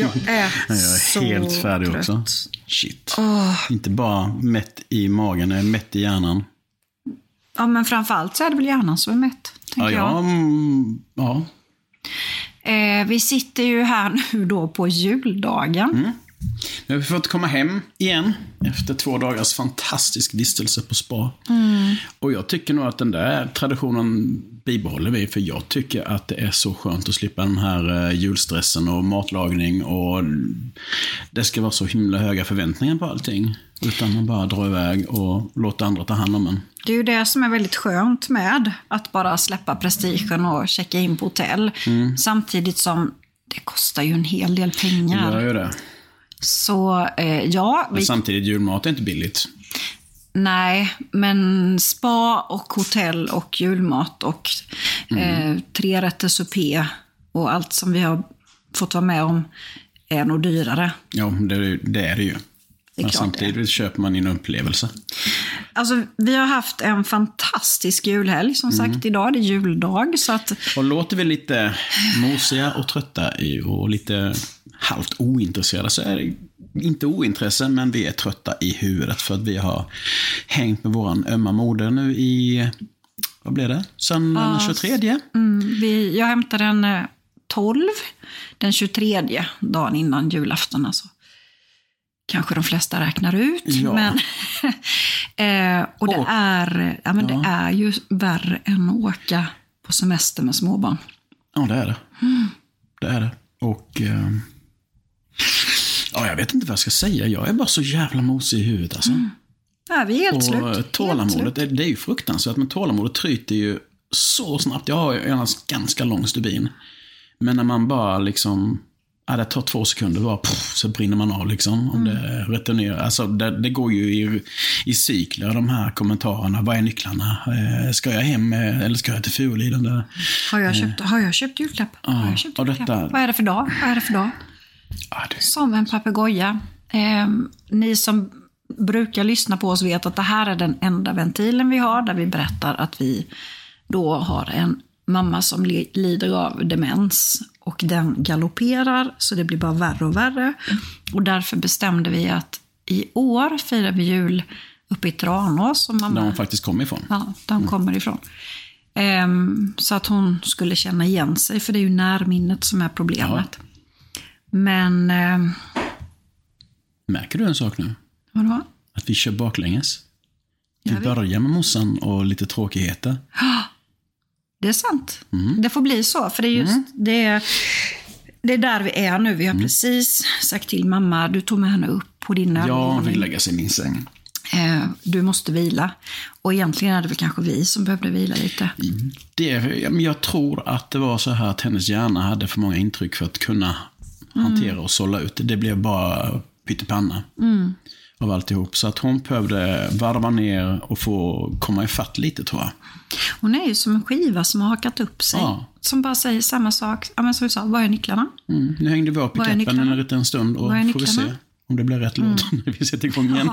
Jag är, Jag är så helt färdig trött. också. Shit. Inte bara mätt i magen, jag är mätt i hjärnan. Ja, men framförallt så är det väl hjärnan som är mätt, Ja, jag. ja, mm, ja. Eh, vi sitter ju här nu då på juldagen. Mm. Nu har vi fått komma hem igen efter två dagars fantastisk vistelse på spa. Och jag tycker nog att den där traditionen bibehåller vi, för jag tycker att det är så skönt att slippa den här eh, julstressen och matlagning och det ska vara så himla höga förväntningar på allting. Utan man bara drar iväg och låter andra ta hand om en. Det är ju det som är väldigt skönt med att bara släppa prestigen och checka in på hotell. Mm. Samtidigt som det kostar ju en hel del Det gör pengar. ju det. Så eh, ja, Men vi, samtidigt, julmat är inte billigt. nej, men spa och hotell och julmat och Mm. eh, trerätters och allt som vi har fått vara med om är nog dyrare. Ja, det, det är det ju. är Men samtidigt köper man in en upplevelse. Alltså, vi har haft en fantastisk julhelg. Som Mm. sagt, idag är det juldag. Så att, Och låter vi lite mosiga och trötta i- och lite halvt ointresserade så är det inte ointresse, men vi är trötta i huvudet för att vi har hängt med våran ömma moder nu i, vad blev det? Söndagen den 23? mm, vi, jag hämtade den eh, 12, den 23, dagen innan julafton. Alltså. Kanske de flesta räknar ut. Ja. Men, eh, och det, är, ja, men det är ju värre än att åka på semester med småbarn. Ja, det är det. Det är det. Och... Eh, ja, jag vet inte vad jag ska säga. Jag är bara så jävla mosig i huvudet alltså. Ja, vi är helt slut. Och Helt tålamodet, slut. det, det är ju fruktansvärt, men tålamodet tryter ju så snabbt. Jag har ju en ganska lång stubin. Men när man bara liksom, ja, det tar två sekunder bara, puff, så brinner man av liksom. Om det returnerar. Alltså det, det går ju i, i cykler, de här kommentarerna. Vad är nycklarna? Eh, ska jag hem eh, eller ska jag till Furuliden? Har, jag köpt, har jag köpt julklapp? har jag köpt julklapp? detta- Vad är det för dag? Vad är det för dag? Ja, det, Som en papegoja. Eh, ni som brukar lyssna på oss vet att det här är den enda ventilen vi har där vi berättar att vi då har en mamma som li- lider av demens och den galopperar så det blir bara värre och värre. Och därför bestämde vi att i år firar vi jul uppe i Tranås. Som mamma, där hon faktiskt kommer ifrån. Ja, där hon kommer ifrån. Ehm, så att hon skulle känna igen sig, för det är ju närminnet som är problemet. Men, ehm, Märker du en sak nu? vadå? Att vi kör baklänges. Vi börjar med morsan och lite tråkigheter. Det är sant. Mm. Det får bli så, för det är just det, är, det är där vi är nu. Vi Mm. har precis sagt till mamma, du tog med henne upp på din Ja, hon övervåning. fick lägga sig i min säng. Eh, du måste vila. Och egentligen är det väl kanske vi som behövde vila lite. Det, jag tror att det var så här att hennes hjärna hade för många intryck för att kunna hantera och sålla ut det. Blev bara pyttipanna av alltihop. Så att hon behövde varva ner och få komma ifatt lite tror jag. Hon är ju som en skiva som har hakat upp sig. Ja. Som bara säger samma sak. Ja, men som du sa, var är nycklarna? Mm. Nu hängde vi kappen nycklarna? en liten stund och får vi se? Mm. om det blir rätt låt när vi sätter igång igen.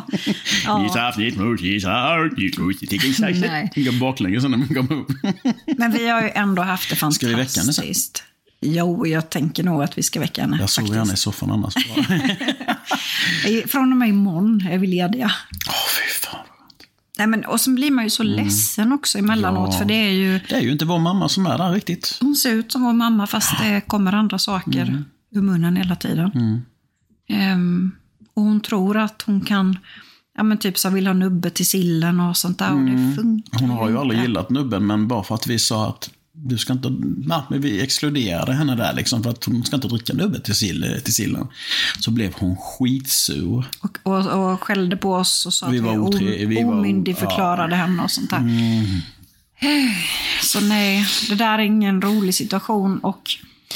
Nej. Det går baklänges när man kommer upp. Men vi har ju ändå haft det Ska vi fantastiskt. väcka henne sen? Jo, jag tänker nog att vi ska väcka henne. Jag sover gärna i soffan annars. Åh, I- Från och med imorgon är vi lediga. fy fan. Nej, men, och så blir man ju så ledsen också emellanåt. Mm. Ja. För det är ju, Det är ju inte vår mamma som är där riktigt. hon ser ut som vår mamma fast det kommer andra saker Mm. ur munnen hela tiden. Ehm, och hon tror att hon kan, ja men typ så vill ha nubbe till sillen och sånt där. Och det funkar Mm. Hon har ju aldrig gillat nubben, men bara för att vi sa att du ska inte, nej, men vi exkluderade henne där liksom, för att hon ska inte dricka nubbe till, sill, till sillen. Så blev hon skitsur. Och, och, och skällde på oss och sa Vi att vi, var otre- vi var o- omyndigförklarade henne och sånt där. Mm. Så nej, det där är ingen rolig situation. Och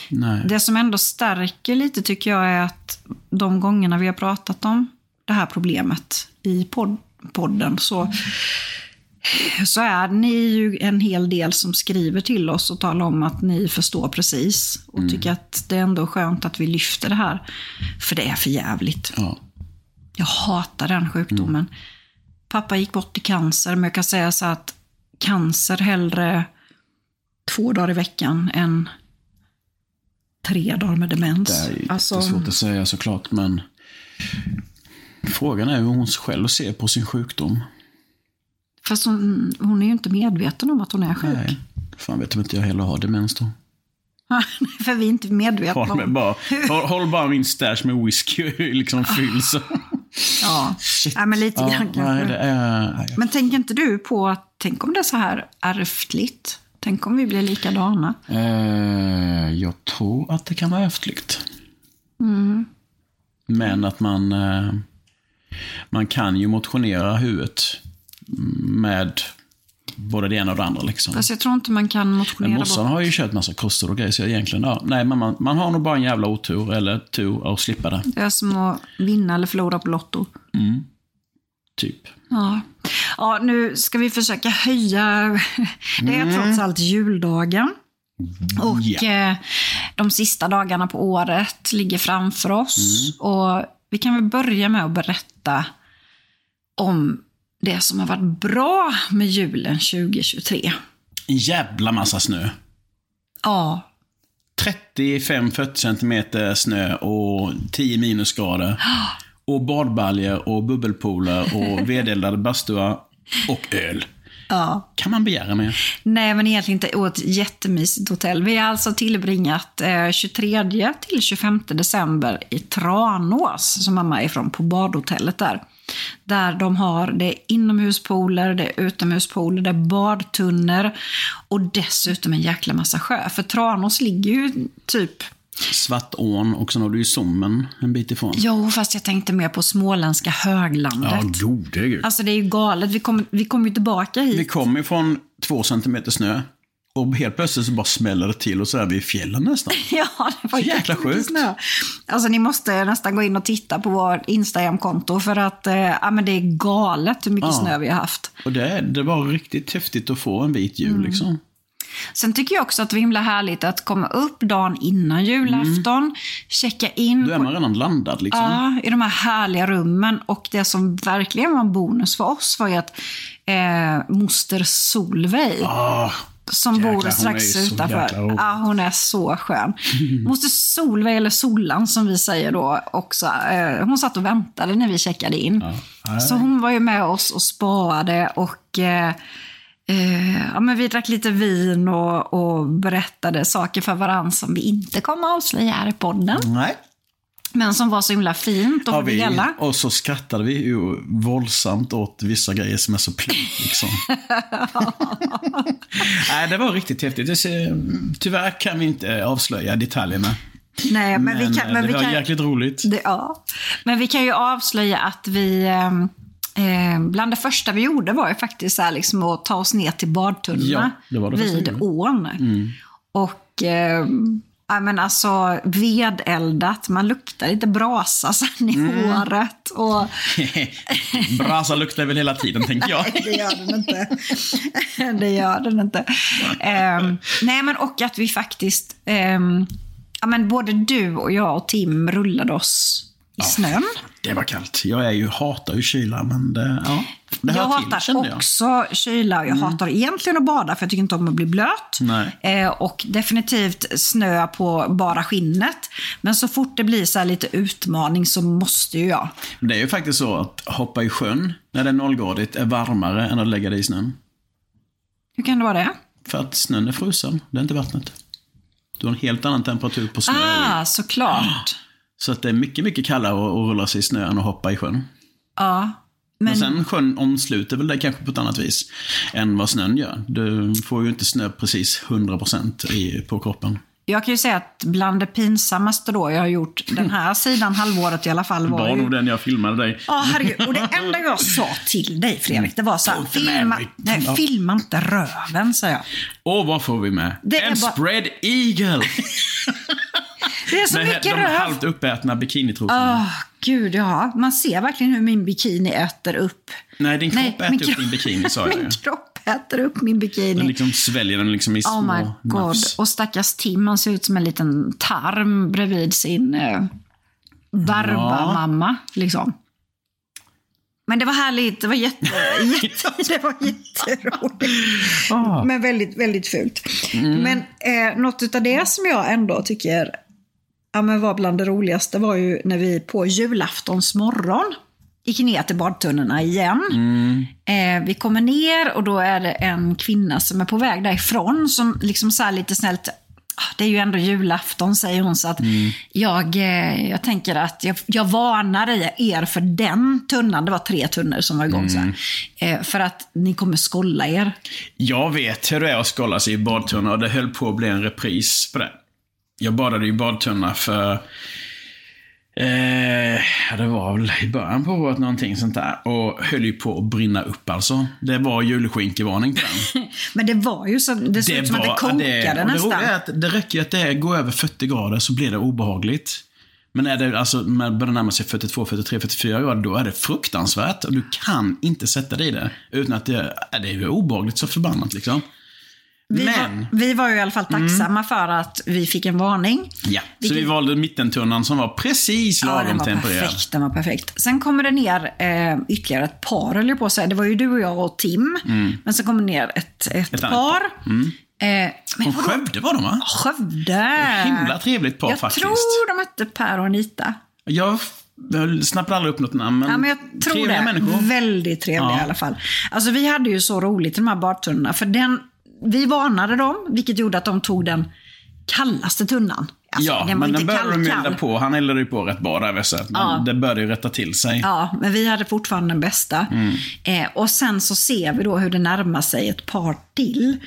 Nej. det som ändå stärker lite tycker jag är att de gångerna vi har pratat om det här problemet i podd, podden så, så är ni ju en hel del som skriver till oss och talar om att ni förstår precis. Och tycker att det är ändå skönt att vi lyfter det här. För det är för jävligt. Ja. Jag hatar den sjukdomen. Pappa gick bort i cancer, men jag kan säga så att cancer hellre två dagar i veckan än tre dagar med demens. Det är Alltså, svårt att säga såklart, men frågan är hur hon själv ser på sin sjukdom. Fast hon, hon är ju inte medveten om att hon är sjuk. Nej. Fan vet om inte jag heller har demens då. För vi är inte medvetna Håll, med om... bara, håll, håll bara min stash med whisky liksom fylls. Ja. Shit. Nej, men lite Ja, grann kanske. nej, är, nej, Men tänker inte du på att, tänk om det är så här ärftligt? Tänk om vi blir likadana? Eh, jag tror att det kan vara ärftligt. Mm. Men att man, eh, man kan ju motionera huvudet med både det ena och det andra. Liksom. Fast jag tror inte man kan Men motionera morsan bort. har ju kört massa kostråd och grejer, så egentligen, ja, nej, men man, man har nog bara en jävla otur, eller tur att slippa det. Det är som att vinna eller förlora på Lotto. Typ. Ja. ja, nu ska vi försöka höja... Det är trots allt juldagen. Och eh, de sista dagarna på året ligger framför oss. Och vi kan väl börja med att berätta om det som har varit bra med julen 2023. En jävla massa snö. Ja, 35-40 centimeter snö och 10 minusgrader. Och badbaljor och bubbelpooler och vedeldade bastua och öl. ja. Kan man begära mer? Nej, men egentligen inte. Och ett jättemysigt hotell. Vi har alltså tillbringat eh, 23 till 25 december i Tranås, som mamma är ifrån, på badhotellet där. Där de har, det inomhuspooler, det är utomhuspooler, det är badtunnor och dessutom en jäkla massa sjö. För Tranås ligger ju typ Svartån och sen har du ju Sommen en bit ifrån. Jo, fast jag tänkte mer på småländska höglandet. Ja, gode gud. Alltså det är ju galet. Vi kom, vi kom ju tillbaka hit. Vi kom ifrån två centimeter snö. Och helt plötsligt så bara smäller det till och så är vi i fjällen nästan. Ja, det var jäkla sjukt. snö. Alltså ni måste nästan gå in och titta på vårt Instagram-konto för att eh, ja, men det är galet hur mycket Ja. snö vi har haft. Och det, det var riktigt häftigt att få en vit jul Mm. liksom. Sen tycker jag också att det är himla härligt att komma upp dagen innan julafton, checka in Då är man redan landad liksom. ja, i de här härliga rummen. Och det som verkligen var en bonus för oss var ju att eh, moster Solveig Ah, som Jäklar, bor strax utanför. jäkla. Ja, hon är så skön. Moster Solveig, eller Solan som vi säger då också. Eh, hon satt och väntade när vi checkade in. Så hon var ju med oss och sparade och eh, eh, ja, men vi drack lite vin och, och berättade saker för varandra som vi inte kommer att avslöja här i podden. nej. Men som var så himla fint Har få vi, dela. och så skrattade vi ju våldsamt åt vissa grejer som är så plump liksom. Nej, det var riktigt häftigt. Tyvärr kan vi inte avslöja detaljerna. Nej, men, vi kan, eh, men det vi var kan, jäkligt roligt. Det, ja. Men vi kan ju avslöja att vi, eh, Eh, bland det första vi gjorde var ju faktiskt så här, liksom, att ta oss ner till badtunnorna Ja, vid ån. Och eh, ja, men alltså vedeldat, man luktar lite brasa sen i Mm. håret. Och, Brasa luktar väl hela tiden, tänker jag. det gör den inte. det gör den inte. Ehm, nej, men och att vi faktiskt, ehm, ja, men både du och jag och Tim rullade oss i snön. Det var kallt. Jag är ju, hatar ju kyla, men det, ja, det jag till, hatar kände jag. Mm. också kyla jag hatar egentligen att bada för jag tycker inte om att bli blöt. Nej. Eh, och definitivt snö på bara skinnet. Men så fort det blir så här lite utmaning så måste ju jag. Det är ju faktiskt så att hoppa i sjön när det är nollgradigt är varmare än att lägga dig i snön. Hur kan det vara det? För att snön är frusen, det är inte vattnet. Du har en helt annan temperatur på snö. Ah, såklart. Så att det är mycket, mycket kallare att, rulla sig i snö än att hoppa i sjön. Ja. Men, Men, sen sjön omsluter väl det kanske på ett annat vis än vad snön gör. Du får ju inte snö precis 100% i, på kroppen. jag kan ju säga att bland det pinsammaste då jag har gjort den här sidan halvåret i alla fall var, var ju... nog den jag filmade dig. Ja, herregud. Och det enda jag sa till dig, Fredrik, det var så här, filma, nej, filma inte röven, sa jag. Och vad får vi med? Det en bara- spread eagle! Det är så Med mycket de röv. halvt uppätna bikinitrosorna. Åh, gud ja. Man ser verkligen hur min bikini äter upp. Nej, din kropp äter min upp din bikini, sa jag. Min kropp äter upp min bikini. Den liksom sväljer den liksom i små oh my god. nafs. Och stackars Tim, han ser ut som en liten tarm bredvid sin eh, Barba-mamma. Liksom. Men det var härligt. Det var, jätte, jätte, det var jätteroligt. Ah. Men väldigt, väldigt fult. Mm. Men eh, något av det som jag ändå tycker ja, men var bland det roligaste var ju när vi på julaftons morgon gick ner till badtunnorna igen. Mm. Eh, vi kommer ner och då är det en kvinna som är på väg därifrån som liksom så här lite snällt "Ah, det är ju ändå julafton, säger hon. Så att Mm. jag, eh, jag tänker att jag, jag varnar er för den tunnan. Det var tre tunnor som var igång. Så Mm. här. Eh, för att ni kommer skolla er. Jag vet hur det är att skålla sig i badtunna och det höll på att bli en repris på det. Jag badade i badtunna för... Eh, det var väl i början på året någonting sånt där. Och höll ju på att brinna upp alltså. Det var julskinkevarning på den. Men det var ju så, det såg ut som att det kokade det nästan. roliga är att det räcker ju att det går över 40 grader så blir det obehagligt. Men är det alltså, när det börjar närma sig 42, 43, 44 grader, då är det fruktansvärt. Och du kan inte sätta dig i det. Utan att det, det är obehagligt så förbannat liksom. Vi, Men, var, vi var ju i alla fall tacksamma för att vi fick en varning. ja. Så Vilket- vi valde mittentunnan som var precis Ja, lagom den var tempererad. perfekt. Den var perfekt. Sen kommer det ner eh, ytterligare ett par, jag på att säga. Det var ju du och jag och Tim. Men sen kommer det ner ett, ett, Mm. Ett par. Eh, men Från? Skövde var de va? Skövde. Himla trevligt par jag faktiskt. tror de hette Per och Anita. Jag jag snappade aldrig upp något namn, men, Ja, men jag tror trevliga det. människor. Väldigt trevliga Ja. i alla fall. Alltså vi hade ju så roligt i de här badtunnorna. För den, vi varnade dem, vilket gjorde att de tog den kallaste tunnan. Alltså, ja, den men den började de elda på. Han eldade ju på rätt bra där, jag. Men Ja. det började ju rätta till sig. Ja, men vi hade fortfarande den bästa. Mm. Eh, och sen så ser vi då hur det närmar sig ett par till.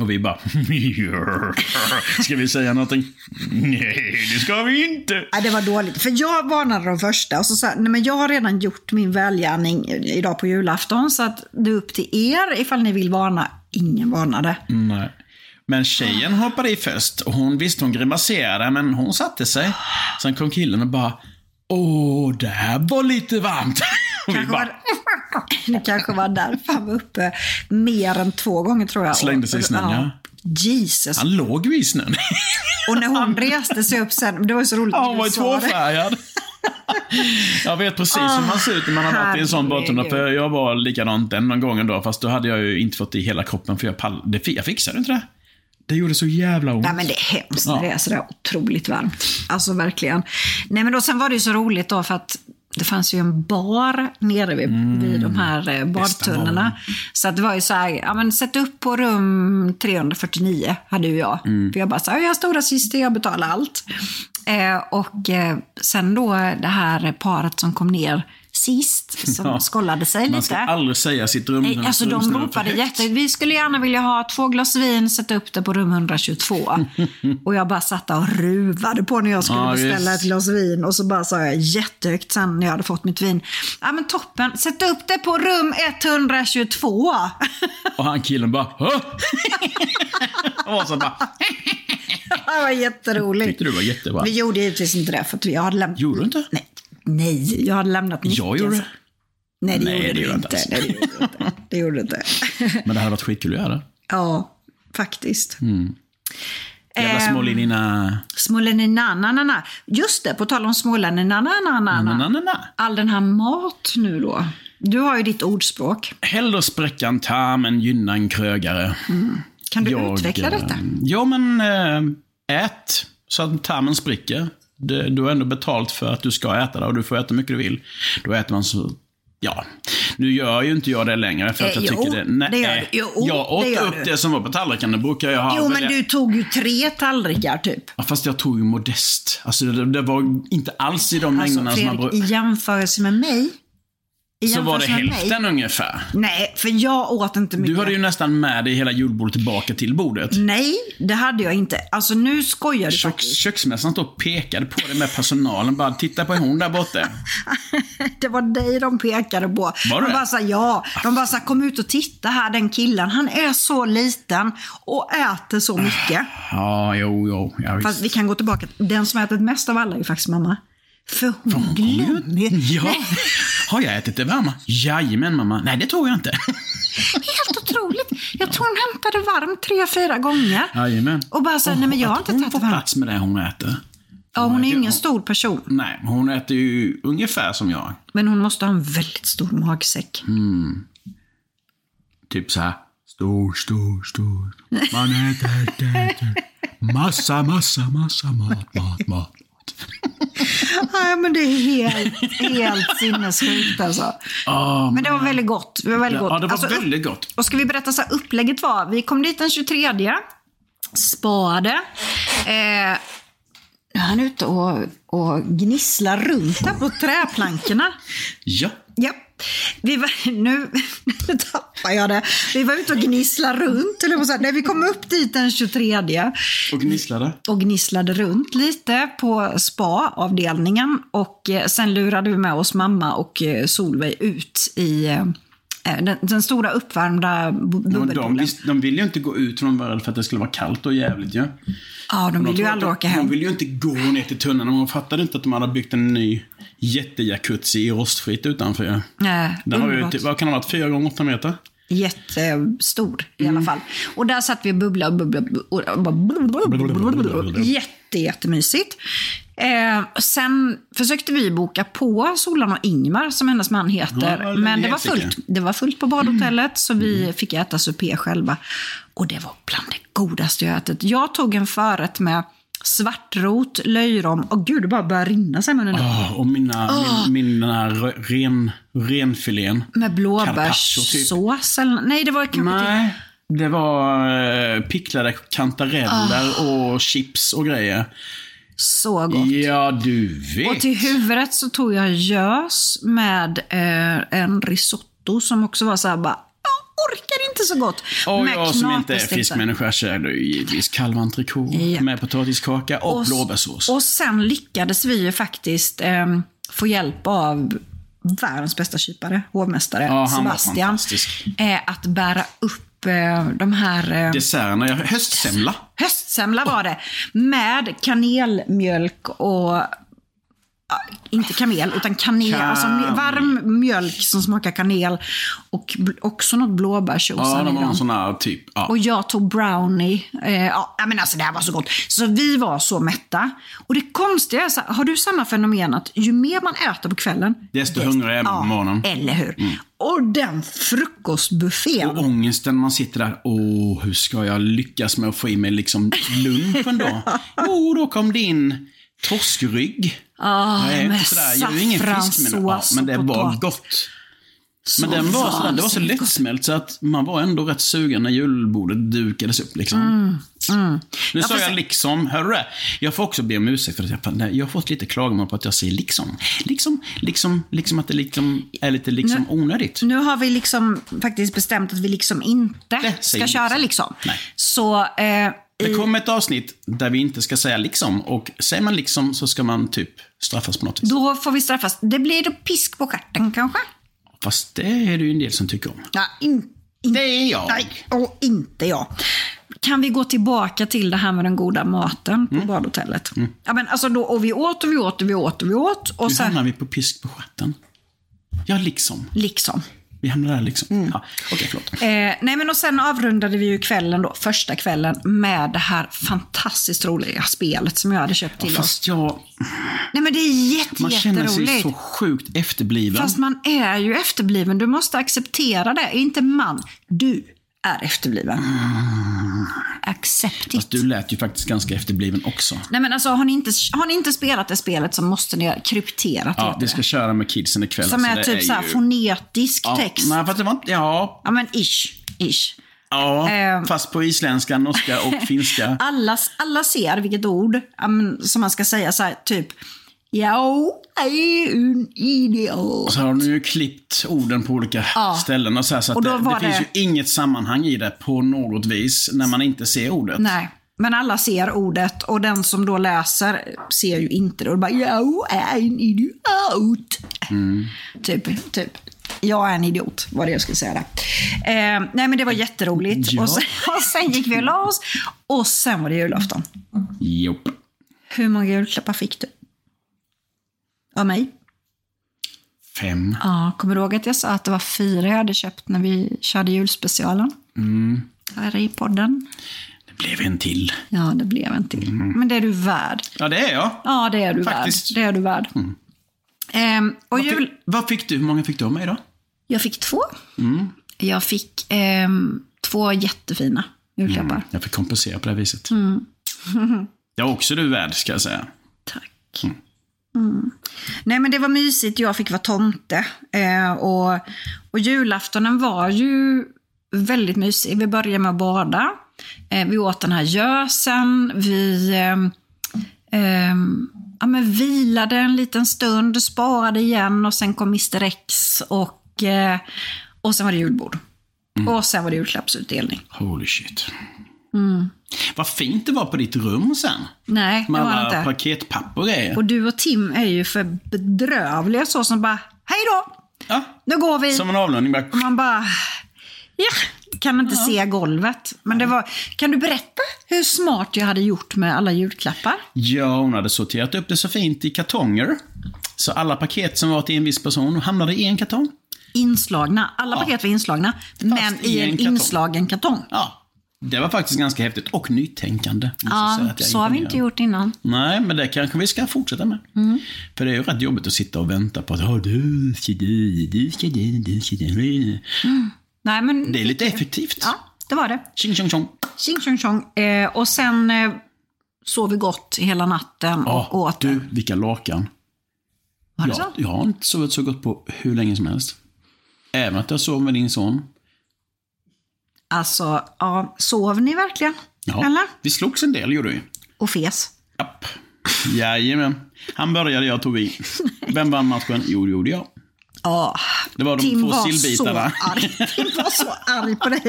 Och vi bara... Ska vi säga någonting? Nej, det ska vi inte. Nej, det var dåligt. För jag varnade de första och så sa nej men jag har redan gjort min välgärning idag på julafton. Så att det är upp till er ifall ni vill varna. Ingen varnade. Nej. Men tjejen hoppade i först och hon visste hon grimaserade, men hon satte sig. Sen kom killen och bara... Åh, det här var lite varmt. Kanske bara... var, det kanske var därför han var uppe mer än två gånger tror jag. Slängde sig i snön, ja. Jesus. Han låg ju i snön. Och när hon reste sig upp sen, det var så roligt. Ja, hon var ju tvåfärgad. Jag vet precis hur man ser ut när man har varit i en sån badtunna. För jag var likadant den någon gång ändå. Fast då hade jag ju inte fått i hela kroppen för jag pall... det, Jag fixade inte det. Det gjorde så jävla ont. Nej men det är hemskt när Ja. det är sådär otroligt varmt. Alltså verkligen. Nej men då, sen var det ju så roligt då för att det fanns ju en bar nere vid, vid de här eh, badtunnorna. Så att det var ju så här, ja men sätt upp på rum 349 hade ju jag. För jag bara så här, jag är stora syster, jag betalar allt. Eh, och eh, sen då det här paret som kom ner sist som Ja. skållade sig Man lite. ska aldrig säga sitt rum. Nej, alltså de ropade jätte... Vi skulle gärna vilja ha två glas vin, sätta upp det på rum 122. och jag bara satt och ruvade på när jag skulle Ja, beställa visst. ett glas vin. Och så bara sa jag jättehögt sen när jag hade fått mitt vin. Ja men toppen, sätt upp det på rum 122. Och han killen bara Hå? Och så bara det var jätteroligt. Tyckte du var jättebra. Vi gjorde givetvis inte det för att jag hade lämnat... Gjorde du inte? Nej, nej jag hade lämnat Jag nyckeln. gjorde det. Nej, det Nej, gjorde det gjorde jag inte. inte. Nej, det gjorde du inte. Det gjorde inte. Men det hade varit skitkul att göra ja, faktiskt. Jävla Ehm, smålinjerna. Småläninananana. Just det, på tal om småläninananana. Na-na-na-na. All den här mat nu då. Du har ju ditt ordspråk. Hellre spräcka en tarm än gynna en krögare. Kan du Jag, utveckla eh, detta? Ja, men äh, ät så att tarmen spricker. Du har ändå betalt för att du ska äta det och du får äta hur mycket du vill. Då äter man så... Ja, nu gör ju inte jag det längre för att Eh, jag jo, tycker det... Nej, det gör. Jo, jag åt det gör upp du. det som var på tallriken. Det brukar jag ha. Jo, men du tog ju tre tallrikar typ. Ja, fast jag tog ju modest. Alltså det, det var inte alls i de Alltså mängderna som man Fredrik, i jämförelse med mig. Så var det hälften Mig, ungefär. nej, för jag åt inte mycket. Du hade ju nästan med dig hela julbordet tillbaka till bordet. Nej, det hade jag inte. Alltså nu skojar du Köks, faktiskt. köksmästaren stod och pekade på det med personalen. Bara, titta på hon där borta. Det var dig de pekade på. Var de det? bara sa ja. De bara sa kom ut och titta här, den killen. Han är så liten och äter så mycket. Ja, jo, jo. Ja. Fast vi kan gå tillbaka. Den som ätit mest av alla är ju faktiskt mamma. För hon glömmer. Ja. Har jag ätit det varma? Jajamän mamma. Nej, det tror jag inte. Helt otroligt. Jag tror hon hämtade varmt tre, fyra gånger. Jajamän. Och bara här, nej men jag har inte hon tagit får det varmt. plats med det hon äter. Ja, hon är äter- ingen stor person. Nej, hon äter ju ungefär som jag. Men hon måste ha en väldigt stor magsäck. Typ så här. Stor, stor, stor. Man äter, äter, äter. Massa, massa, massa mat, mat, mat. Nej, men det är helt, helt sinnessjukt alltså. Oh, Men det var väldigt gott. Det var väldigt gott. ja, det var Alltså, väldigt gott. Och ska vi berätta så här, upplägget var, vi kom dit den 23, spade. Eh, nu är han ute och, och gnisslar runt här på träplankorna. Ja. Ja. Vi var, nu, nu tappar jag det. Vi var ute och gnisslade runt. Eller. Nej, vi kom upp dit den 23 Och gnisslade. och gnisslade runt lite på spa-avdelningen. Och eh, sen lurade vi med oss mamma och eh, Solveig ut i eh, den, den stora uppvärmda Ja, de, bubbelpoolen. vis- de ville ju inte gå ut från världen för att det skulle vara kallt och jävligt ju. Ja, de vill ju aldrig åka de, hem. De ville ju inte gå ner till tunneln. De fattade inte att de hade byggt en ny jättejacuzzi i rostfritt utanför. Nej, Den har ju, underbart. typ- vad kan det ha varit? Fyra gånger åtta meter? Jättestor i Mm. alla fall. Och där satt vi och bubblade och bubblade. Och bara Jätte, jättemysigt. Eh, sen försökte vi boka på Solan och Ingmar, som hennes man heter. Ja, men det var, fullt, det var fullt på badhotellet, så vi fick äta supé själva. Och det var bland det godaste jag ätit. Jag tog en förrätt med svartrot, löjrom och gud, det bara började rinna sig i munnen. Oh, och mina, min, min den här ren, renfilén. Med typ. blåbärssås eller Nej, det var kanske. Nej, det var eh, picklade kantareller Ah. och chips och grejer. Så gott. Ja, du vet. Och till huvudet så tog jag gös med eh, en risotto som också var så här bara, orkar inte så gott. Och Med jag som inte är fiskmänniska käkade ju givetvis kalventrikot Ja. med potatiskaka och, blåbärssås. Och sen lyckades vi ju faktiskt eh, få hjälp av världens bästa kypare, hovmästare Ja, Sebastian, eh, att bära upp eh, de här eh, Desserterna, ja, höstsemla. Höstsemla var det. Med kanelmjölk och... ja, Inte kamel, utan kanel. Kan- Alltså varm mjölk som smakar kanel. Och också något blåbärsjuice Ja, hade de var en sån här typ. Ja. Och jag tog brownie. Eh, ja, men alltså det här var så gott. Så vi var så mätta. Och det konstiga är, så har du samma fenomen att ju mer man äter på kvällen, Desto hungrigare är man på morgonen. Mm. Eller hur? Och den frukostbuffén. Och ångesten man sitter där. Åh, hur ska jag lyckas med att få i mig liksom lunchen då? Jo, då kom det in torskrygg. Ah, med sådär, jag är ju ingen fiskmänniska. Ja, saffranssås men det var gott. Men den var, sådär, det var så lättsmält så att man var ändå rätt sugen när julbordet dukades upp. Liksom. Nu sa jag liksom, hör du det? Jag får också be om ursäkt för att jag, jag har fått lite klagomål på att jag säger liksom. Liksom, liksom, liksom att det liksom är lite liksom onödigt. Nu har vi liksom faktiskt bestämt att vi liksom inte ska köra liksom. liksom. Nej. Så eh, Det kommer ett avsnitt där vi inte ska säga liksom. Och säger man liksom så ska man typ straffas på något vis. då får vi straffas. Det blir då pisk på stjärten kanske? Fast det är det ju en del som tycker om. Ja, in, in, Det är jag. Nej, och inte jag. Kan vi gå tillbaka till det här med den goda maten Mm. på badhotellet? Ja, men alltså då, och vi åt och vi åt och vi åt och vi åt. Och Nu sen, hamnar vi på pisk på stjärten. Ja, liksom. liksom. Vi hamnar där liksom. Mm. Ja, Okej, förlåt. Eh, nej men och sen avrundade vi ju kvällen då, första kvällen, med det här fantastiskt roliga spelet som jag hade köpt till oss. Fast jag, Nej men det är jätte, man känner sig så sjukt efterbliven. Fast man är ju efterbliven. Du måste acceptera det. Inte man. Du är efterbliven. Accept it. Fast du lät ju faktiskt ganska efterbliven också. Nej men alltså har ni, inte, har ni inte spelat det spelet så måste ni ha krypterat Ja, heter vi ska det. köra med kidsen ikväll. Som alltså, är det typ så här ju- fonetisk ja, text. Nej, fast det var inte... Ja, Ja men ish. ish. ja Ehm. fast på isländska, norska och finska. Alla, alla ser vilket ord ja, men, som man ska säga så här typ. Jag är en idiot. Så har de ju klippt orden på olika ställen och så, här, så Och det, var det finns det- ju inget sammanhang i det på något vis när man inte ser ordet. Nej, men alla ser ordet och den som då läser ser ju inte det. Och bara, jag är en idiot. Typ, typ. Jag är en idiot, var det jag skulle säga där. Eh, nej men det var jätteroligt. Ja. Och, sen, och sen gick vi och la oss. Och sen var det julafton. Jopp. Hur många julklappar fick du? Av mig? Fem. Ja, kommer du ihåg att jag sa att det var fyra jag hade köpt när vi körde julspecialen? Här i podden. Det blev en till. Ja, det blev en till. Men det är du värd. Ja, det är jag. Ja, det är du Faktiskt. värd. Det är du värd. Ehm, och Vad jul... fick, vad fick du? Hur många fick du av mig då? Jag fick två. Jag fick ehm, två jättefina julklappar. Jag fick kompensera på det viset. Mm. Det är också du värd, ska jag säga. Tack. Mm. Nej, men det var mysigt. Jag fick vara tomte. Eh, och, och julaftonen var ju väldigt mysig. Vi började med att bada. Eh, vi åt den här gösen. Vi ehm, ja, men vilade en liten stund, sparade igen och sen kom Mr X och, eh, och sen var det julbord. Och sen var det julklappsutdelning. Holy shit. Mm. Vad fint det var på ditt rum sen. Nej, det Med var det alla inte. paketpapper och grejer. Och du och Tim är ju för bedrövliga så som bara, hej då, Ja, nu går vi. som en avlöning. Bara, Och man bara, ja, kan inte se golvet. Men det var, kan du berätta hur smart jag hade gjort med alla julklappar? Ja, hon hade sorterat upp det så fint i kartonger. Så alla paket som var till en viss person hamnade i en kartong. Inslagna, alla Ja. paket var inslagna, men i i en en kartong. inslagen kartong. Ja, det var faktiskt ganska häftigt och nytänkande. jag Ja, jag så har vi inte gjort innan. Nej, men det kanske vi ska fortsätta med. Mm. För det är ju rätt jobbigt att sitta och vänta på att "Ja, du ska du, du ska du, du ska du. Nej, men Det är lite effektivt. Ja, det var det. Tjing tjong tjong. Tjing tjong tjong. Eh, och sen eh, sov vi gott hela natten och Ja, åt. du, vilka lakan. Var det Ja, så? jag har inte sovit så gott på hur länge som helst. Även att jag sov med din son. Alltså, ja, sov ni verkligen? Ja, Eller? vi slogs en del gjorde vi. Och fes? Japp. Jajamän. Han började, jag tog i. Vem vann matchen? Jo, det gjorde jag. Ja. Det var de Tim två var så sillbitarna. arg. Tim var så arg på dig.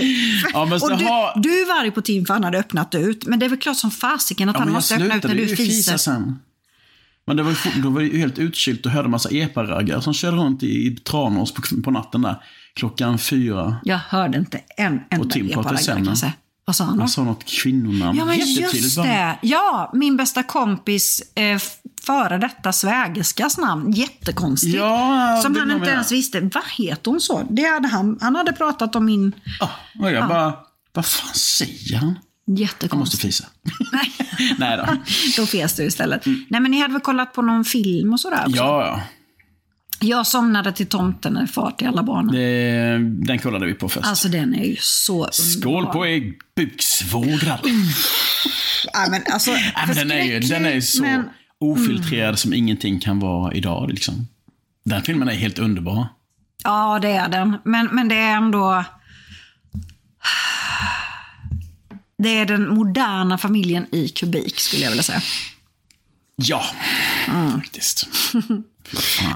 Ja, men och du, har- du var arg på Tim för han hade öppnat ut. Men det är väl klart som fasiken att Ja, han måste öppna ut när du fiser. fisa sen. Men det var, ju då var det helt utkylt och hörde massa eparaggar som körde runt i, i Tranås på, på natten där. Klockan fyra. Jag hörde inte en enda Och Tim pratade epa-raggar, sen, kan säga. Vad sa han då? Han sa något kvinnonamn. Ja, men just det. Ja, min bästa kompis eh, före detta svägerskas namn. Jättekonstigt. Ja, Som han inte ens visste. Vad heter hon så? Det hade han, han hade pratat om min... Ja, och jag bara, vad fan säger han? Jag måste Jättekonstigt. fisa. Nej. Nej då. Då fes du istället. Nej, men ni hade väl kollat på någon film och sådär också? Ja, ja. Jag somnade till Tomten är far till alla barnen. Det, den kollade vi på först. Alltså den är ju så Skål underbar. på er buksvågrar. Ja, men alltså, men den, är ju, den är ju så men- ofiltrerad som ingenting kan vara idag. Liksom. Den filmen är helt underbar. Ja, det är den. Men, men det är ändå... Det är den moderna familjen i kubik skulle jag vilja säga. Ja, Mm. faktiskt.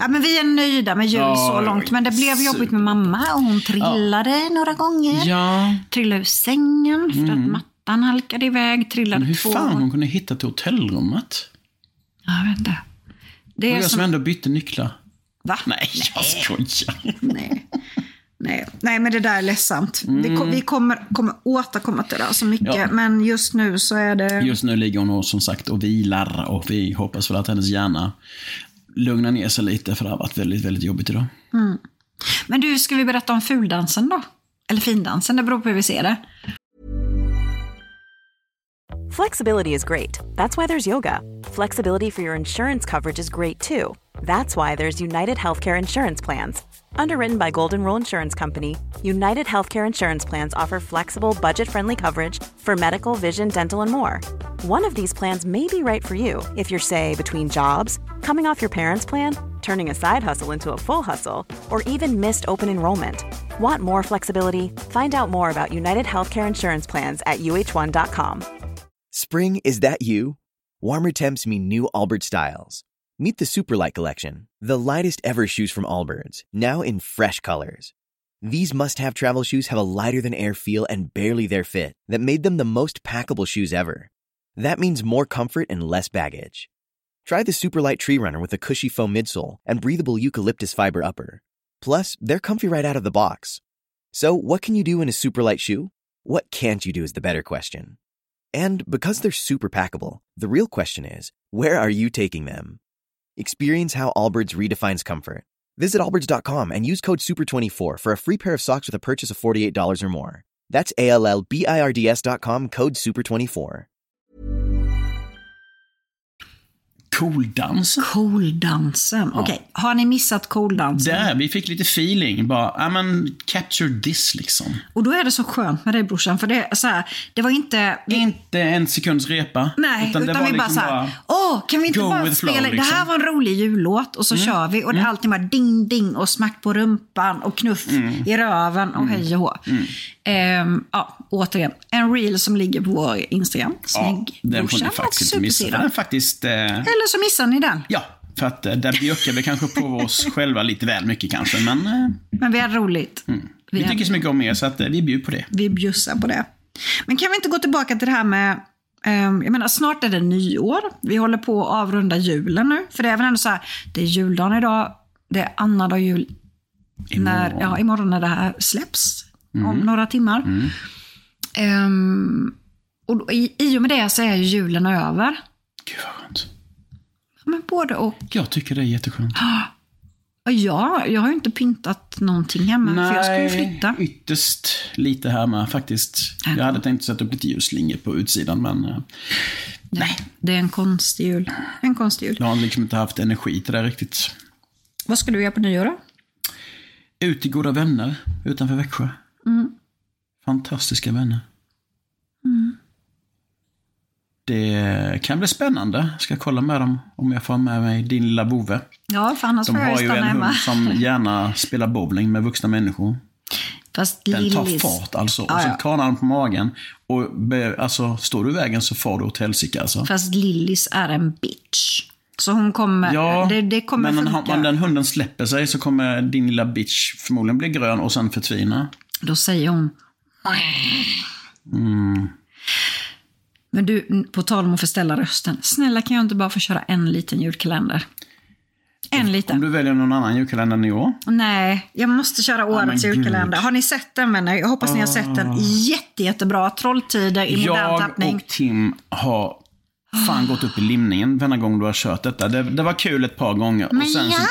Ja, men vi är nöjda med jul Ja, så långt. Men det blev jobbigt med mamma och hon trillade några gånger. Ja, Trillade ur sängen för att mattan halkade iväg. Trillade men hur två fan hon kunde hitta till hotellrummet? Ja, Jag vet inte. Det Och är jag som som... ändå bytte nycklar. Va? Nej, jag skojar. Nej. Nej. Nej, men det där är ledsamt. Vi, kom, vi kommer, kommer återkomma till det så mycket. Ja. Men just nu så är det... Just nu ligger hon och, som sagt och vilar och vi hoppas väl att hennes hjärna lugnar ner sig lite för det har varit väldigt, väldigt jobbigt idag. Men du, ska vi berätta om fuldansen då? Eller findansen, det beror på hur vi ser det. Flexibility is great. That's why there's yoga. Flexibility for your insurance coverage is great too. That's why there's United Healthcare Insurance Plans. Underwritten by Golden Rule Insurance Company, United Healthcare Insurance Plans offer flexible, budget friendly coverage for medical, vision, dental, and more. One of these plans may be right for you if you're, say, between jobs, coming off your parents' plan, turning a side hustle into a full hustle, or even missed open enrollment. Want more flexibility? Find out more about United Healthcare Insurance Plans at uh1.com. Spring, is that you? Warmer temps mean new Albert styles. Meet the Superlight Collection, the lightest ever shoes from Allbirds, now in fresh colors. These must have travel shoes have a lighter than air feel and barely their fit that made them the most packable shoes ever. That means more comfort and less baggage. Try the Superlight Tree Runner with a cushy foam midsole and breathable eucalyptus fiber upper. Plus, they're comfy right out of the box. So, what can you do in a superlight shoe? What can't you do is the better question. And because they're super packable, the real question is, where are you taking them? Experience how Allbirds redefines comfort. Visit allbirds.com and use code SUPER24 for a free pair of socks with a purchase of $48 or more. That's A-L-L-B-I-R-D-S.com code SUPER24. Cool-dans. Cooldansen. Okej, har ni missat cooldansen? Där, vi fick lite feeling. Bara, ja men, capture this liksom. Och då är det så skönt med dig brorsan, för det så här, det var inte... Inte en sekunds repa. Nej, utan, det var vi bara liksom så här, åh, kan vi inte bara spela, flow, det här liksom. Mm. var en rolig jullåt och så kör vi och det är alltid bara ding ding och smack på rumpan och knuff Mm. i röven och hej och hå. Ehm, ja, återigen, en reel som ligger på vår Instagram, snygg den får brorsan ni och faktiskt inte missa. Den är faktiskt... Eh, Eller så missar ni den. ja, för att eh, där bjuckar vi kanske på oss själva lite väl mycket kanske. Men eh, Men vi har roligt. vi har- tycker så mycket om er så att eh, vi bjuder på det. vi bjussar på det. Men kan vi inte gå tillbaka till det här med, ehm, jag menar snart är det nyår. Vi håller på att avrunda julen nu. För det är väl ändå så här, det är juldagen idag, det är annandag jul när, ja, imorgon när det här släpps. Om några timmar. Ehm, och då, i, I och med det så är ju julen över. Gud vad skönt. Men både och. Jag tycker det är jätteskönt. och ja, jag har ju inte pyntat någonting hemma för jag ska ju flytta. ytterst lite här med faktiskt. Jag hade tänkt sätta upp lite ljusslingor på utsidan men eh, nej. Det är en konstig jul. En konstig jul. Jag har liksom inte haft energi till det riktigt. Vad ska du göra på nyår då? Ut till goda vänner utanför Växjö. Mm. Fantastiska vänner. Det kan bli spännande. Ska kolla med dem om jag får med mig din lilla vovve. Ja, för annars De får jag har ju ju stanna en hemma. hund som gärna spelar bowling med vuxna människor. Fast Den tar Lillis... fart alltså. Och så ja. kranar den på magen. Och be, alltså, står du i vägen så far du åt helsike alltså. Fast Lillis är en bitch. Så hon kommer... Ja, det, det kommer men funka. om den hunden släpper sig så kommer din lilla bitch förmodligen bli grön och sen förtvina. Då säger hon... Mm. Men du, på tal om att förställa rösten. Snälla kan jag inte bara få köra en liten julkalender? En Om liten. du väljer någon annan julkalender än i år. Nej, jag måste köra årets men julkalender. Har ni sett den vänner? Jag hoppas ni har sett den. Jätte, jättebra. Trolltider i modern Jag tappning. och Tim har fan gått upp i limningen varje gång du har kört detta. Det, det var kul ett par gånger. och sen så,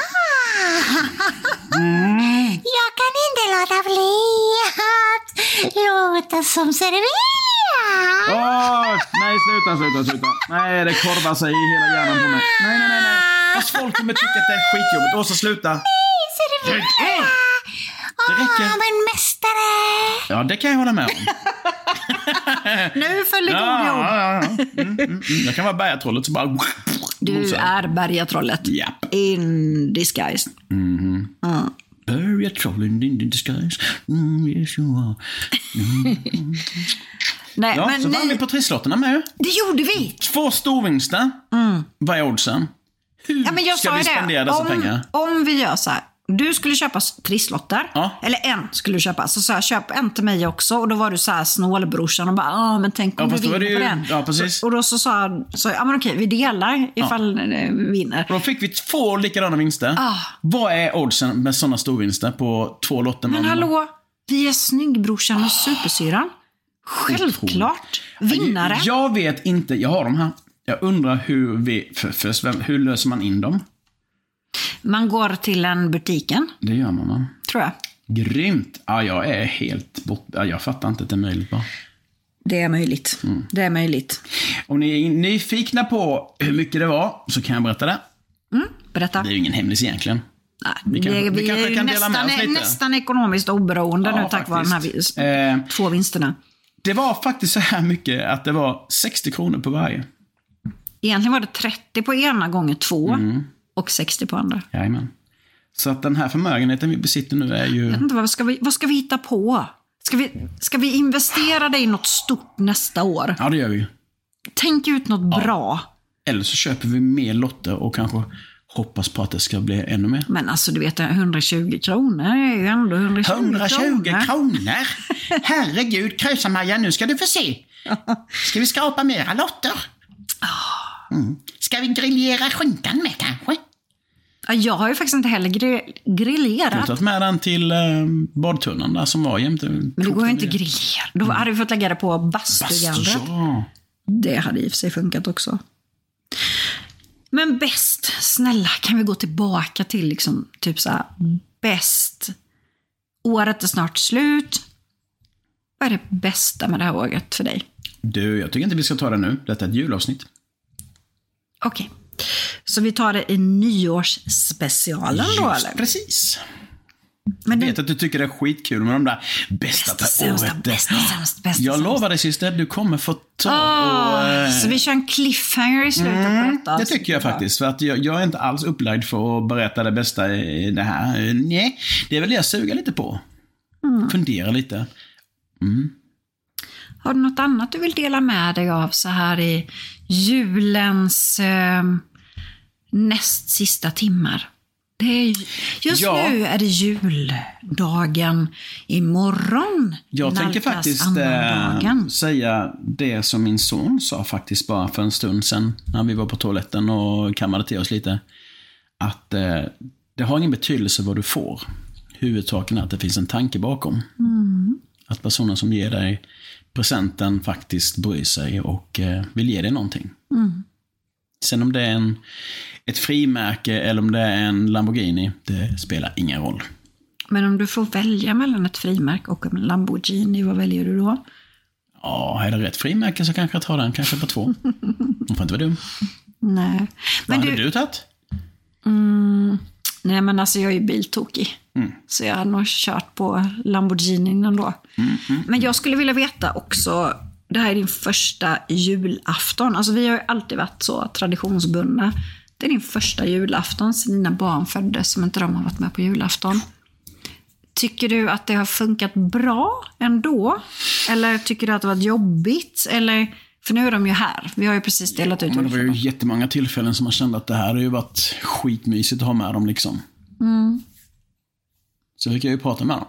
Jag kan inte låta bli att låta som serverar. Åh, nej, sluta, sluta, sluta. Nej, det korvar sig i hela hjärnan på mig. Nej, nej, nej. nej. Fast folk kommer tycka att det är skitjobbigt. Åsa, sluta. Servera. Det räcker. Åh, men mästare. Ja, det kan jag hålla med om. Nu följer Ja, jord. ja, ja. Mm, mm, mm. Jag kan vara bergatrollet så bara... Du är bergatrollet. Japp. In disguise. Bergatrollen in disguise. Mm, yes you are. Nej, Ja, men så vann ni- vi på trisslotterna med. Det gjorde vi! Två storvinster. Vad är oddsen? Hur Mm. Ja, men jag ska sa vi ju spendera det. dessa Om, pengar? om vi gör så här. Du skulle köpa trisslotter. Ja. Eller en skulle du köpa. Så sa jag, köp en till mig också. Och då var du så här snålbrorsan och bara, ja men tänk om Ja, du vinner det på ju- den. ja, precis. Så, och då så sa jag, så, ja men okej, vi delar ifall ja. vinner. Då fick vi två likadana vinster. Ah. Vad är oddsen med sådana storvinster på två lotter? Men hallå, vi är snyggbrorsan och supersyran. Självklart. Vinnare. Jag vet inte, jag har de här. Jag undrar hur vi, för, för, hur löser man in dem? Man går till en butiken, Det gör man va? tror jag. Grymt! Ja, jag är helt bort... Ja, jag fattar inte att det är möjligt bara. Det är möjligt. Mm. Det är möjligt. Om ni är nyfikna på hur mycket det var, så kan jag berätta det. Berätta. Det är ju ingen hemlis egentligen. Nej, Vi det- vi vi kanske kan dela med nästan, oss lite. nästan ekonomiskt oberoende Ja, nu tack vare de här faktiskt. Eh, två vinsterna. Det var faktiskt så här mycket att det var 60 kronor på varje. Egentligen var det 30 på ena gånger två Mm. och 60 på andra. Jajamän. Så att den här förmögenheten vi besitter nu är ju... Jag vet inte, vad, ska vi, vad ska vi hitta på? Ska vi, ska vi investera det i något stort nästa år? Ja, det gör vi. Tänk ut något bra. Eller så köper vi mer lotter och kanske hoppas på att det ska bli ännu mer. Men alltså du vet, 120 kronor är ju ändå 120, 120 kronor. kronor! Herregud, Krösa-Maja, nu ska du få se. Ska vi skrapa mera lotter? Mm. Ska vi griljera skinkan med kanske? Ja, Jag har ju faktiskt inte heller gri- Du har grillerat. tagit med den till eh, badtunnan där som var jämte. Men det går ju inte att grillera. Då hade vi fått lägga det på bastugallret. Ja. Det hade i och för sig funkat också. Men bäst, snälla, kan vi gå tillbaka till liksom, typ så här, bäst. Året är snart slut. Vad är det bästa med det här året för dig? Du, jag tycker inte vi ska ta det nu. Detta är ett julavsnitt. Okej. Så vi tar det i nyårsspecialen då eller? Precis. Men Jag det, vet att du tycker det är skitkul med de där bästa Bästa, sämsta, året. bästa, sämst, bästa, Jag sämst. lovar dig syster, du kommer få ta Ah, och... eh, så vi kör en cliffhanger i slutet på detta. Det tycker jag faktiskt. För att jag, jag är inte alls upplagd för att berätta det bästa i det här. Nej, det är väl det jag suger lite på. Mm. Fundera lite. Har du något annat du vill dela med dig av så här i julens eh, näst sista timmar? Är, ju- just Ja. nu är det juldagen. Imorgon Jag tänker faktiskt eh, säga det som min son sa faktiskt bara för en stund sedan. När vi var på toaletten och kammade till oss lite. Att eh, det har ingen betydelse vad du får. Huvudsaken är att det finns en tanke bakom. Att personen som ger dig presenten faktiskt bryr sig och eh, vill ge dig någonting. Sen om det är en, ett frimärke eller om det är en Lamborghini, det spelar ingen roll. Men om du får välja mellan ett frimärke och en Lamborghini, vad väljer du då? Ja, är det rätt frimärke så kanske jag tar den, kanske på två. Man får inte vara dum. Nej. Vad Men hade du, du tagit? nej men alltså jag är ju biltokig. Mm. Så jag har nog kört på Lamborghinin ändå. Mm, Men jag skulle vilja veta också, det här är din första julafton. Alltså vi har ju alltid varit så traditionsbundna. Det är din första julafton sedan dina barn föddes som inte de har varit med på julafton. Tycker du att det har funkat bra ändå? Eller tycker du att det har varit jobbigt? Eller, för nu är de ju här. Vi har ju precis delat ut Men det var ju jättemånga tillfällen som man kände att det här har ju varit skitmysigt att ha med dem liksom. Så fick jag ju prata med dem.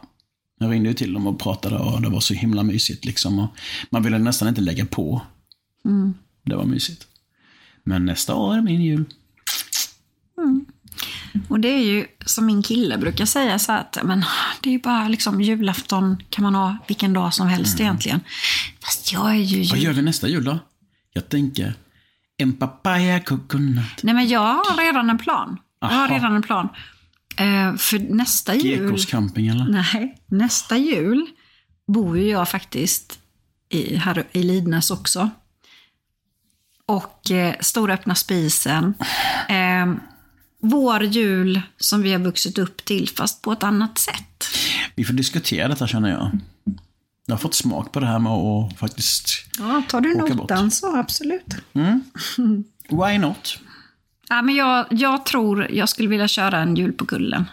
Jag ringde ju till dem och pratade och det var så himla mysigt liksom. Man ville nästan inte lägga på. Det var mysigt. Men nästa år är min jul. Och det är ju som min kille brukar säga så att men, det är ju bara liksom julafton kan man ha vilken dag som helst egentligen. Fast jag är ju Vad jul... gör vi nästa jul då? Jag tänker en papaya coconut. Nej men jag har redan en plan. Jag har redan en plan. Eh, för nästa jul... Gekos camping eller? Nej, nästa jul bor ju jag faktiskt i, här i Lidnäs också. Och eh, Stora öppna spisen. Eh, vår jul som vi har vuxit upp till fast på ett annat sätt. Vi får diskutera detta känner jag. Jag har fått smak på det här med att faktiskt... Ja, tar du Åka notan så absolut. Why not? Ja, men jag, jag tror jag skulle vilja köra en jul på kullen.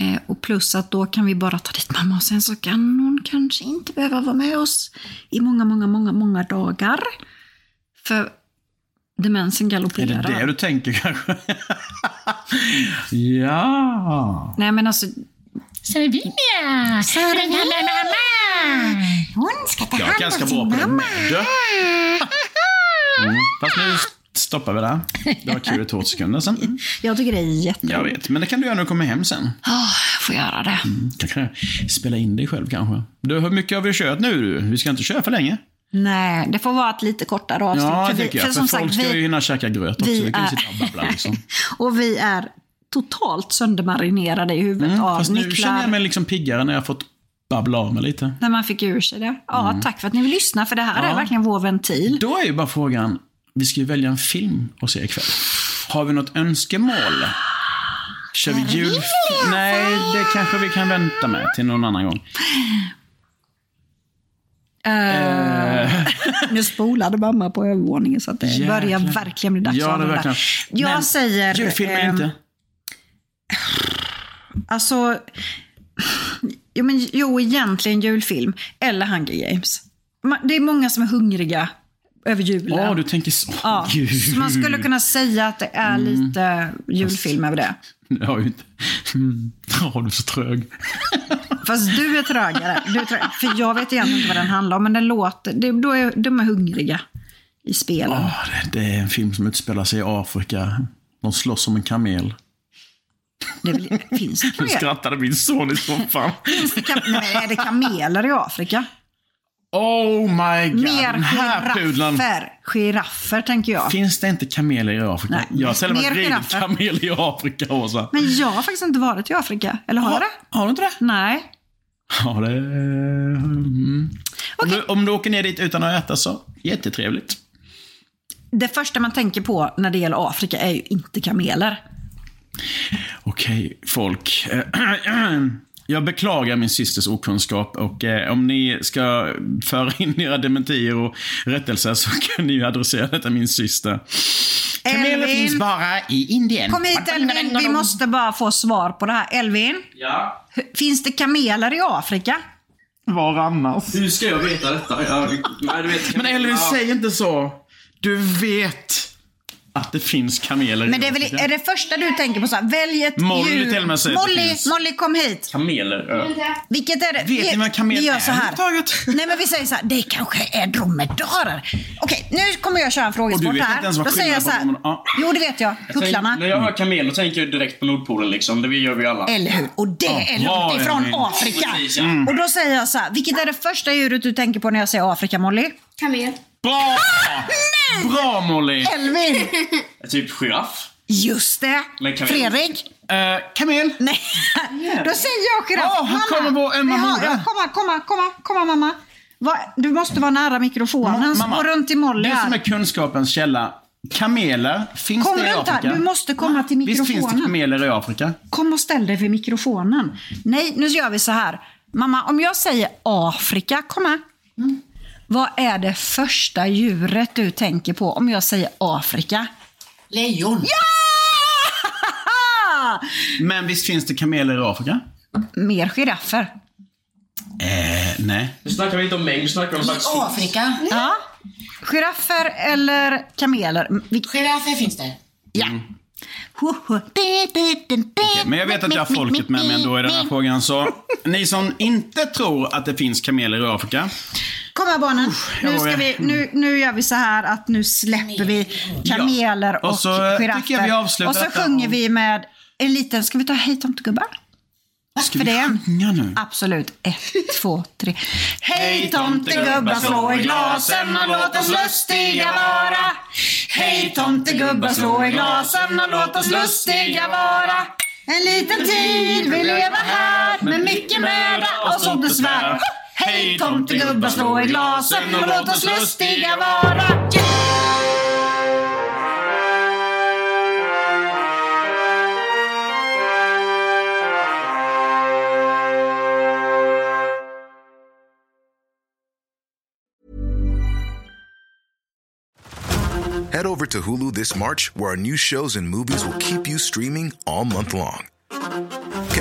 Eh, och plus att då kan vi bara ta dit mamma och sen så kan hon kanske inte behöva vara med oss i många, många, många, många dagar. För demensen Är galopperar. det det du tänker kanske? ja. Nej men alltså, Servilia! Servilia! mamma! Hon ska ta Jag hand är om ganska sin bra på det mamma. med. Mm. Fast nu stoppar vi där. Det var kul i två sekunder sen. Mm. jag tycker det är jätteroligt. Jag vet, men det kan du göra när du kommer hem sen. Åh, jag får göra det. Kanske spela in dig själv kanske. Du, hur mycket har vi kört nu? Du? Vi ska inte köra för länge. Nej, det får vara ett lite kortare avsnitt. Ja, för det vi- tycker jag. För, som folk sagt, ska vi- ju hinna käka gröt också. vi Vi kan ju sitta och babbla liksom. Och vi är totalt söndermarinerade i huvudet Mm, av fast nu nycklar. känner jag mig liksom piggare när jag fått babbla av mig lite. När man fick ur sig det. Ja, tack för att ni vill lyssna, för det här Mm. Ja. är verkligen vår ventil. Då är ju bara frågan, vi ska ju välja en film att se ikväll. Har vi något önskemål? Kör vi julfilm? Nej, det kanske vi kan vänta med till någon annan gång. Eh, nu spolade mamma på övervåningen så att det Jäklar. börjar verkligen bli dags Ja, det verkligen. Jag Men säger... Julfilm ehm, inte? Alltså... Jo, men, jo, egentligen julfilm. Eller Hunger Games. Det är många som är hungriga över julen. Ja, du tänker så. Ja, Gud. så man skulle kunna säga att det är lite julfilm över det. Ju inte... Mm. Ja, du är så trög. Fast du är trögare. Du är trög. För jag vet egentligen inte vad den handlar om, men den låter... Det, då är, de är hungriga i spelen. Ja, det, det är en film som utspelar sig i Afrika. De slåss om en kamel. Det väl, finns det Nu kameler? skrattade min son i soffan. Finns det kam- Nej, är det kameler i Afrika? Oh my god, Mer den här pudeln. giraffer. Giraffer, tänker jag. Finns det inte kameler i Afrika? Nej, jag har sällan varit ridit giraffer. kamel i Afrika, Åsa. Men jag har faktiskt inte varit i Afrika. Eller har jag det? Har du inte det? Nej. Ja, det... Mm. Om, du, om du åker ner dit utan att äta så, jättetrevligt. Det första man tänker på när det gäller Afrika är ju inte kameler. Okej, folk. Jag beklagar min systers okunskap och eh, om ni ska föra in era dementier och rättelser så kan ni ju adressera detta min syster. Kameler Elvin. finns bara i Indien. Kom hit Elvin, vi måste bara få svar på det här. Elvin, Ja, finns det kameler i Afrika? Var annars? hur ska jag veta detta? Jag, nej, du vet, Men Elvin, ja. säg inte så. Du vet att det finns kameler Men det är väl är det första du tänker på så här, välj ett Molly djur. till och med säger att det Molly, finns. Molly kom hit. Kameler. Ja. Vilket är det? Vet vi, ni vad en kamel vi gör är så här. överhuvudtaget? Nej men vi säger så här, det kanske är dromedarer. Okej, nu kommer jag köra en Och frågesport du vet här. inte ens vad Då säger jag så skillnaden här. på dem- ja. Jo det vet jag, hucklarna. När jag hör kamel då tänker jag direkt på Nordpolen liksom. Det gör vi alla. Eller hur? Och det är långt ifrån Elvin. Afrika. Precis, ja. Och då säger jag så här, vilket är det första djuret du tänker på när jag säger Afrika Molly? Kamel. Bra! Bra Molly! Elvin! Typ giraff. Just det. Men. Fredrik? Eh, kamel. Nej, då säger jag giraff. Åh, här kommer vår moder. ja, Komma, komma, komma, komma mamma. Va, du måste vara nära mikrofonen. så Gå runt till Molly det som är kunskapens källa. Kameler, finns Kom det i Afrika? här. Du måste komma till Visst finns det mikrofonen. kameler i Afrika? Kom och ställ dig vid mikrofonen. Nej, nu gör vi så här. Mamma, om jag säger Afrika, kom här. Vad är det första djuret du tänker på om jag säger Afrika? Lejon. Ja! Men visst finns det kameler i Afrika? Mer giraffer. Eh, nej. Nu snackar vi inte om mängd, nu snackar vi om faktiskt Afrika. Ja. Giraffer eller kameler? Vi- Giraffer finns där. Ja. Ho, ho. Men jag vet att jag har folket med mig ändå i den här frågan, så ni som inte tror att det finns kameler i Afrika, Kom här barnen. Nu, ska vi, nu, nu gör vi så här att nu släpper vi kameler och, Och så, giraffer. och så sjunger vi med en liten, ska vi ta Hej tomtegubbar? ska För vi det? sjunga nu? Absolut. Ett, två, tre. Hej tomtegubbar, slå i glasen och låt oss lustiga vara. Hej tomtegubbar, slå i glasen och låt oss lustiga vara. En liten tid vi lever här med mycket möda och så besvär. Hej tomtegubbar, slå i glasen och låt oss lustiga vara. Head over to Hulu this March, where our new shows and movies will keep you streaming all month long.